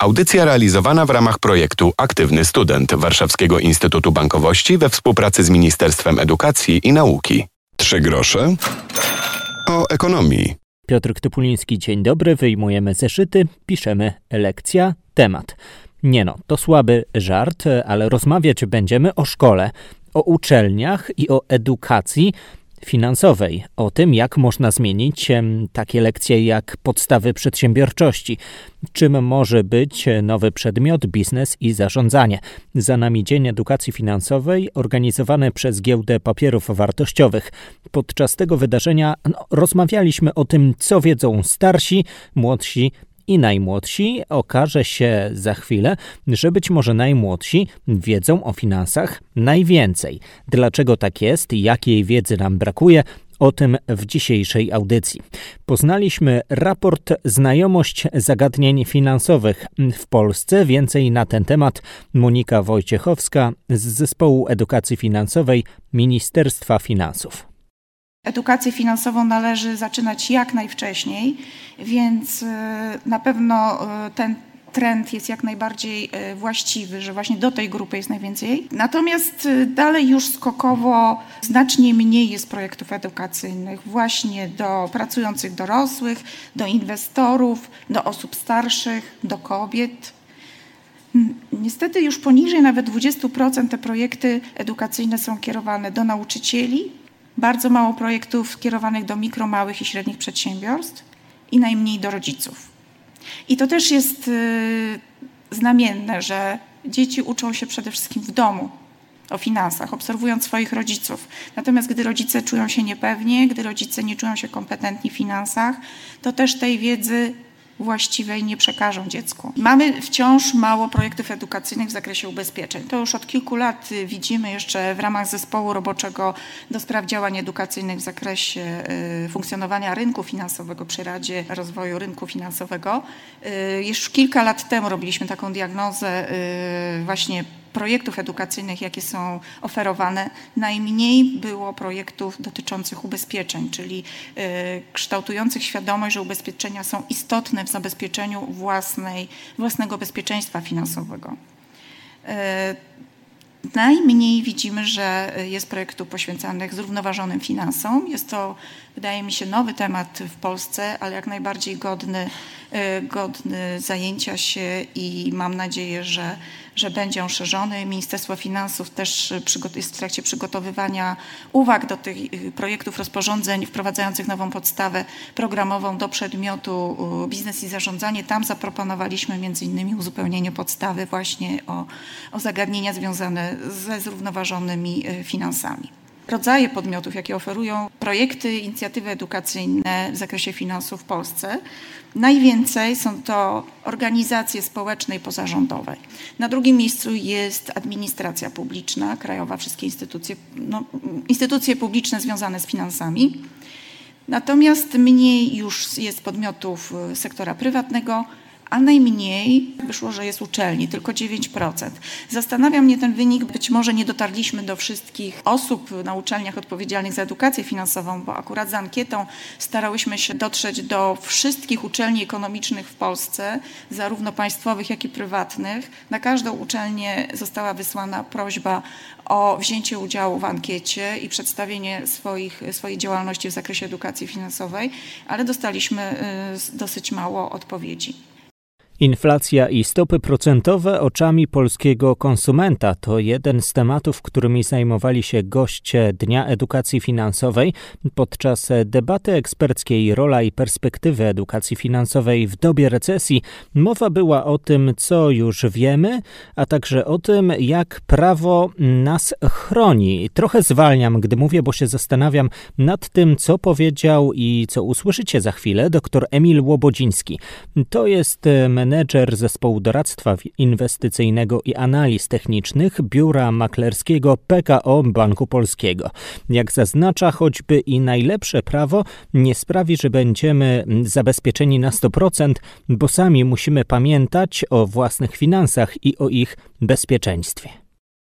Audycja realizowana w ramach projektu Aktywny Student Warszawskiego Instytutu Bankowości we współpracy z Ministerstwem Edukacji i Nauki. Trzy grosze o ekonomii. Piotr Typuliński, dzień dobry. Wyjmujemy zeszyty, piszemy lekcja, temat. Nie no, to słaby żart, ale rozmawiać będziemy o szkole, o uczelniach i o edukacji finansowej, o tym, jak można zmienić takie lekcje jak podstawy przedsiębiorczości, czym może być nowy przedmiot biznes i zarządzanie. Za nami Dzień Edukacji Finansowej organizowany przez Giełdę Papierów Wartościowych. Podczas tego wydarzenia no, rozmawialiśmy o tym, co wiedzą starsi, młodsi i najmłodsi, okaże się za chwilę, że być może najmłodsi wiedzą o finansach najwięcej. Dlaczego tak jest, jakiej wiedzy nam brakuje, o tym w dzisiejszej audycji. Poznaliśmy raport Znajomość zagadnień finansowych w Polsce. Więcej na ten temat Monika Wojciechowska z Zespołu Edukacji Finansowej Ministerstwa Finansów. Edukację finansową należy zaczynać jak najwcześniej, więc e, na pewno e, ten trend jest jak najbardziej e, właściwy, że właśnie do tej grupy jest najwięcej. Natomiast dalej już skokowo znacznie mniej jest projektów edukacyjnych właśnie do pracujących dorosłych, do inwestorów, do osób starszych, do kobiet. Niestety już poniżej nawet 20% te projekty edukacyjne są kierowane do nauczycieli, bardzo mało projektów skierowanych do mikro, małych i średnich przedsiębiorstw i najmniej do rodziców. I to też jest y, znamienne, że dzieci uczą się przede wszystkim w domu o finansach, obserwując swoich rodziców. Natomiast gdy rodzice czują się niepewnie, gdy rodzice nie czują się kompetentni w finansach, to też tej wiedzy właściwej nie przekażą dziecku. Mamy wciąż mało projektów edukacyjnych w zakresie ubezpieczeń. To już od kilku lat widzimy jeszcze w ramach zespołu roboczego do spraw działań edukacyjnych w zakresie y, funkcjonowania rynku finansowego przy Radzie Rozwoju Rynku Finansowego. Y, już kilka lat temu robiliśmy taką diagnozę y, właśnie projektów edukacyjnych, jakie są oferowane, najmniej było projektów dotyczących ubezpieczeń, czyli y, kształtujących świadomość, że ubezpieczenia są istotne w zabezpieczeniu własnej, własnego bezpieczeństwa finansowego. Y, najmniej widzimy, że jest projektów poświęcanych zrównoważonym finansom. Jest to, wydaje mi się, nowy temat w Polsce, ale jak najbardziej godny, godny zajęcia się i mam nadzieję, że że będzie on szerzony. Ministerstwo Finansów też jest w trakcie przygotowywania uwag do tych y, projektów rozporządzeń wprowadzających nową podstawę programową do przedmiotu biznes i zarządzanie. Tam zaproponowaliśmy między innymi uzupełnienie podstawy właśnie o, o zagadnienia związane ze zrównoważonymi finansami rodzaje podmiotów, jakie oferują projekty, inicjatywy edukacyjne w zakresie finansów w Polsce. Najwięcej są to organizacje społeczne i pozarządowe. Na drugim miejscu jest administracja publiczna, krajowa, wszystkie instytucje, no, instytucje publiczne związane z finansami. Natomiast mniej już jest podmiotów sektora prywatnego, a najmniej wyszło, że jest uczelni, tylko 9%. Zastanawia mnie ten wynik, być może nie dotarliśmy do wszystkich osób na uczelniach odpowiedzialnych za edukację finansową, bo akurat z ankietą starałyśmy się dotrzeć do wszystkich uczelni ekonomicznych w Polsce, zarówno państwowych, jak i prywatnych. Na każdą uczelnię została wysłana prośba o wzięcie udziału w ankiecie i przedstawienie swoich, swojej działalności w zakresie edukacji finansowej, ale dostaliśmy y, dosyć mało odpowiedzi. Inflacja i stopy procentowe oczami polskiego konsumenta to jeden z tematów, którymi zajmowali się goście Dnia Edukacji Finansowej. Podczas debaty eksperckiej Rola i perspektywy edukacji finansowej w dobie recesji mowa była o tym, co już wiemy, a także o tym, jak prawo nas chroni. Trochę zwalniam, gdy mówię, bo się zastanawiam nad tym, co powiedział i co usłyszycie za chwilę dr Emil Łobodziński. To jest menedżer zespołu doradztwa inwestycyjnego i analiz technicznych biura maklerskiego PKO Banku Polskiego. Jak zaznacza, choćby i najlepsze prawo nie sprawi, że będziemy zabezpieczeni na 100%, bo sami musimy pamiętać o własnych finansach i o ich bezpieczeństwie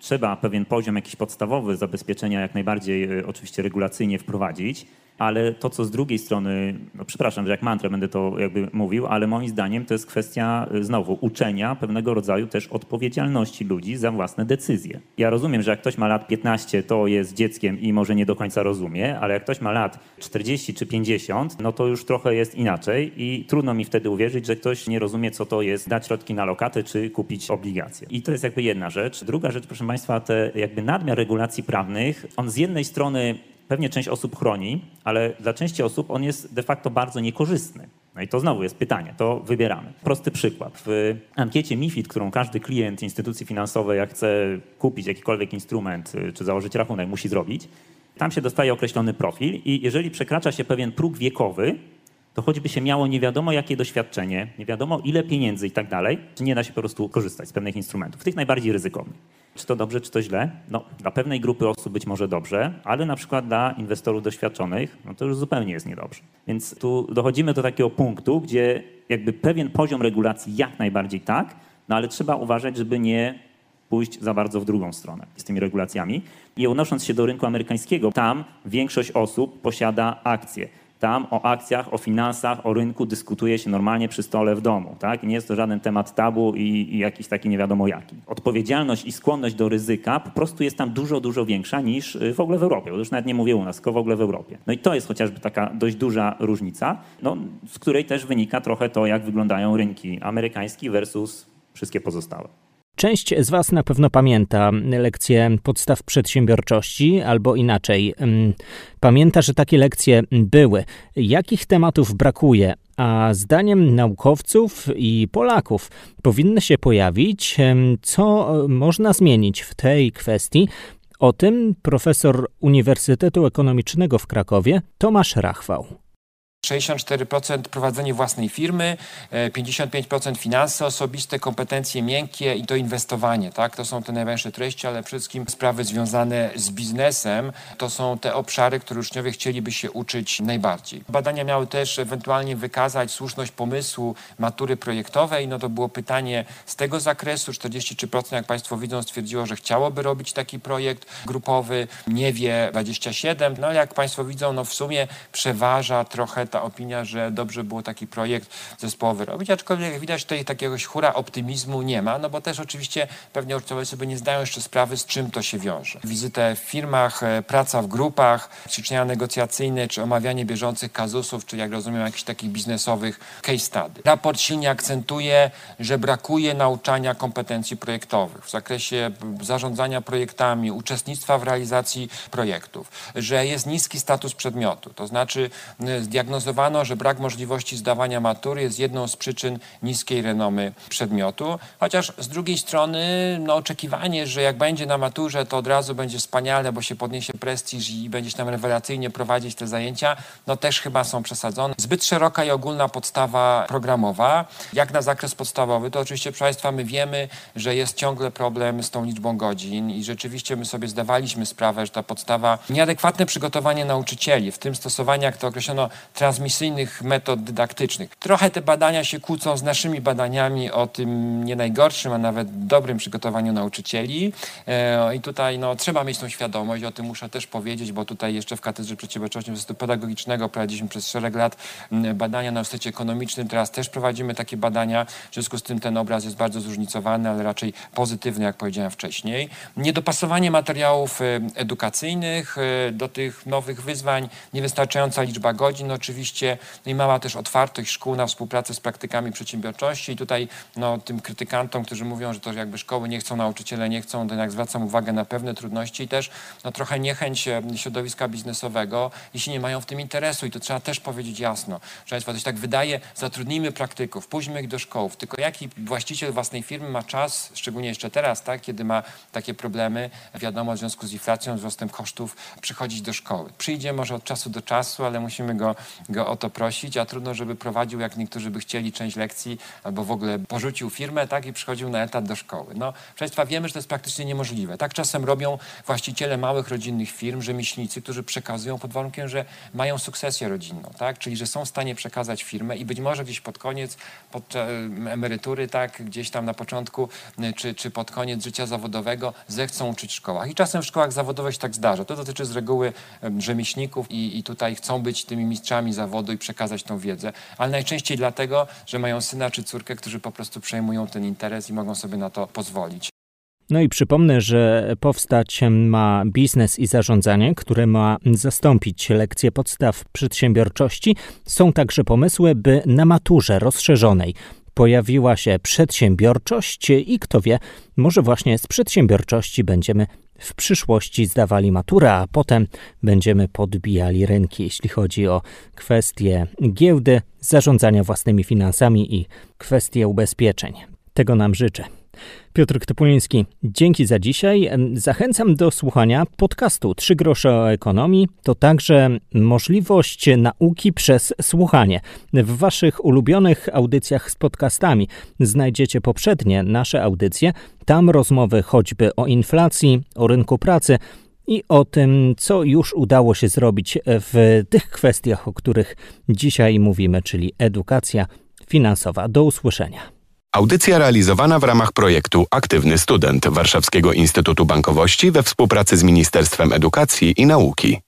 trzeba pewien poziom jakiś podstawowy zabezpieczenia jak najbardziej y, oczywiście regulacyjnie wprowadzić. Ale to, co z drugiej strony, no przepraszam, że jak mantrę będę to jakby mówił, ale moim zdaniem to jest kwestia y, znowu uczenia pewnego rodzaju też odpowiedzialności ludzi za własne decyzje. Ja rozumiem, że jak ktoś ma lat 15, to jest dzieckiem i może nie do końca rozumie, ale jak ktoś ma lat 40 czy 50, no to już trochę jest inaczej i trudno mi wtedy uwierzyć, że ktoś nie rozumie, co to jest dać środki na lokaty czy kupić obligacje. I to jest jakby jedna rzecz. Druga rzecz, proszę Państwa, te jakby nadmiar regulacji prawnych, on z jednej strony pewnie część osób chroni, ale dla części osób on jest de facto bardzo niekorzystny. No i to znowu jest pytanie, to wybieramy. Prosty przykład. W ankiecie MIFID, którą każdy klient instytucji finansowej, jak chce kupić jakikolwiek instrument y, czy założyć rachunek, musi zrobić, tam się dostaje określony profil i jeżeli przekracza się pewien próg wiekowy, to choćby się miało nie wiadomo jakie doświadczenie, nie wiadomo ile pieniędzy i tak dalej, czy nie da się po prostu korzystać z pewnych instrumentów, tych najbardziej ryzykownych. Czy to dobrze, czy to źle? No, dla pewnej grupy osób być może dobrze, ale na przykład dla inwestorów doświadczonych, no to już zupełnie jest niedobrze. Więc tu dochodzimy do takiego punktu, gdzie jakby pewien poziom regulacji jak najbardziej tak, no ale trzeba uważać, żeby nie pójść za bardzo w drugą stronę z tymi regulacjami. I odnosząc się do rynku amerykańskiego, tam większość osób posiada akcje. Tam o akcjach, o finansach, o rynku dyskutuje się normalnie przy stole w domu. Tak? Nie jest to żaden temat tabu i, i jakiś taki nie wiadomo jaki. Odpowiedzialność i skłonność do ryzyka po prostu jest tam dużo, dużo większa niż y, w ogóle w Europie. Już nawet nie mówię u nas, tylko w ogóle w Europie. No i to jest chociażby taka dość duża różnica, no, z której też wynika trochę to, jak wyglądają rynki amerykański versus wszystkie pozostałe. Część z Was na pewno pamięta lekcje podstaw przedsiębiorczości, albo inaczej, mm, pamięta, że takie lekcje były. Jakich tematów brakuje? A zdaniem naukowców i Polaków powinny się pojawić, co można zmienić w tej kwestii. O tym profesor Uniwersytetu Ekonomicznego w Krakowie Tomasz Rachwał. 64% prowadzenie własnej firmy, 55% e, finanse osobiste, kompetencje miękkie i to inwestowanie. Tak? To są te najważniejsze treści, ale przede wszystkim sprawy związane z biznesem. To są te obszary, które uczniowie chcieliby się uczyć najbardziej. Badania miały też ewentualnie wykazać słuszność pomysłu matury projektowej. No to było pytanie z tego zakresu. 43% jak Państwo widzą stwierdziło, że chciałoby robić taki projekt grupowy. Nie wie 27%. No jak Państwo widzą, no w sumie przeważa trochę ta opinia, że dobrze było taki projekt zespołowy robić, aczkolwiek widać tutaj takiegoś hura optymizmu nie ma, no bo też oczywiście pewnie uczniowie sobie nie zdają jeszcze sprawy, z czym to się wiąże. Wizytę w firmach, e, praca w grupach, ćwiczenia negocjacyjne, czy omawianie bieżących kazusów, czy jak rozumiem jakichś takich biznesowych case study. Raport silnie akcentuje, że brakuje nauczania kompetencji projektowych w zakresie zarządzania projektami, uczestnictwa w realizacji projektów, że jest niski status przedmiotu, to znaczy zdiagnozowano że brak możliwości zdawania matury jest jedną z przyczyn niskiej renomy przedmiotu, chociaż z drugiej strony no, oczekiwanie, że jak będzie na maturze, to od razu będzie wspaniale, bo się podniesie prestiż i będzie się tam rewelacyjnie prowadzić te zajęcia, no też chyba są przesadzone. Zbyt szeroka i ogólna podstawa programowa, jak na zakres podstawowy, to oczywiście, proszę Państwa, my wiemy, że jest ciągle problem z tą liczbą godzin i rzeczywiście my sobie zdawaliśmy sprawę, że ta podstawa, nieadekwatne przygotowanie nauczycieli, w tym stosowanie, jak to określono, transmisyjnych metod dydaktycznych. Trochę te badania się kłócą z naszymi badaniami o tym nie najgorszym, a nawet dobrym przygotowaniu nauczycieli. E, I tutaj no, trzeba mieć tą świadomość, o tym muszę też powiedzieć, bo tutaj jeszcze w Katedrze Przedsiębiorczości Uniwersytetu Pedagogicznego prowadziliśmy przez szereg lat badania na Uniwersytecie Ekonomicznym. Teraz też prowadzimy takie badania. W związku z tym ten obraz jest bardzo zróżnicowany, ale raczej pozytywny, jak powiedziałem wcześniej. Niedopasowanie materiałów e, edukacyjnych e, do tych nowych wyzwań, niewystarczająca liczba godzin, no, oczywiście no i mała też otwartość szkół na współpracę z praktykami przedsiębiorczości i tutaj no, tym krytykantom, którzy mówią, że to jakby szkoły nie chcą, nauczyciele nie chcą, to jednak zwracam uwagę na pewne trudności i też no, trochę niechęć e, środowiska biznesowego, jeśli nie mają w tym interesu i to trzeba też powiedzieć jasno. Że Państwa, się tak wydaje, zatrudnijmy praktyków, pójdźmy ich do szkoły, tylko jaki właściciel własnej firmy ma czas, szczególnie jeszcze teraz, tak, kiedy ma takie problemy, wiadomo, w związku z inflacją, wzrostem kosztów, przychodzić do szkoły. Przyjdzie może od czasu do czasu, ale musimy go go o to prosić, a trudno, żeby prowadził, jak niektórzy by chcieli, część lekcji albo w ogóle porzucił firmę tak i przychodził na etat do szkoły. No, Państwa, wiemy, że to jest praktycznie niemożliwe. Tak czasem robią właściciele małych rodzinnych firm, rzemieślnicy, którzy przekazują pod warunkiem, że mają sukcesję rodzinną, tak? czyli że są w stanie przekazać firmę i być może gdzieś pod koniec, pod emerytury, tak, gdzieś tam na początku, czy, czy pod koniec życia zawodowego zechcą uczyć w szkołach. I czasem w szkołach zawodowych się tak zdarza. To dotyczy z reguły rzemieślników i, i tutaj chcą być tymi mistrzami zawodu i przekazać tą wiedzę, ale najczęściej dlatego, że mają syna czy córkę, którzy po prostu przejmują ten interes i mogą sobie na to pozwolić. No i przypomnę, że powstać ma biznes i zarządzanie, które ma zastąpić lekcje podstaw przedsiębiorczości. Są także pomysły, by na maturze rozszerzonej pojawiła się przedsiębiorczość i kto wie, może właśnie z przedsiębiorczości będziemy w przyszłości zdawali maturę, a potem będziemy podbijali rynki, jeśli chodzi o kwestie giełdy, zarządzania własnymi finansami i kwestie ubezpieczeń. Tego nam życzę. Piotr Topuliński, dzięki za dzisiaj. Zachęcam do słuchania podcastu Trzy grosze o ekonomii. To także możliwość nauki przez słuchanie. W waszych ulubionych audycjach z podcastami znajdziecie poprzednie nasze audycje. Tam rozmowy choćby o inflacji, o rynku pracy, i o tym, co już udało się zrobić w tych kwestiach, o których dzisiaj mówimy, czyli edukacja finansowa. Do usłyszenia. Audycja realizowana w ramach projektu Aktywny Student Warszawskiego Instytutu Bankowości we współpracy z Ministerstwem Edukacji i Nauki.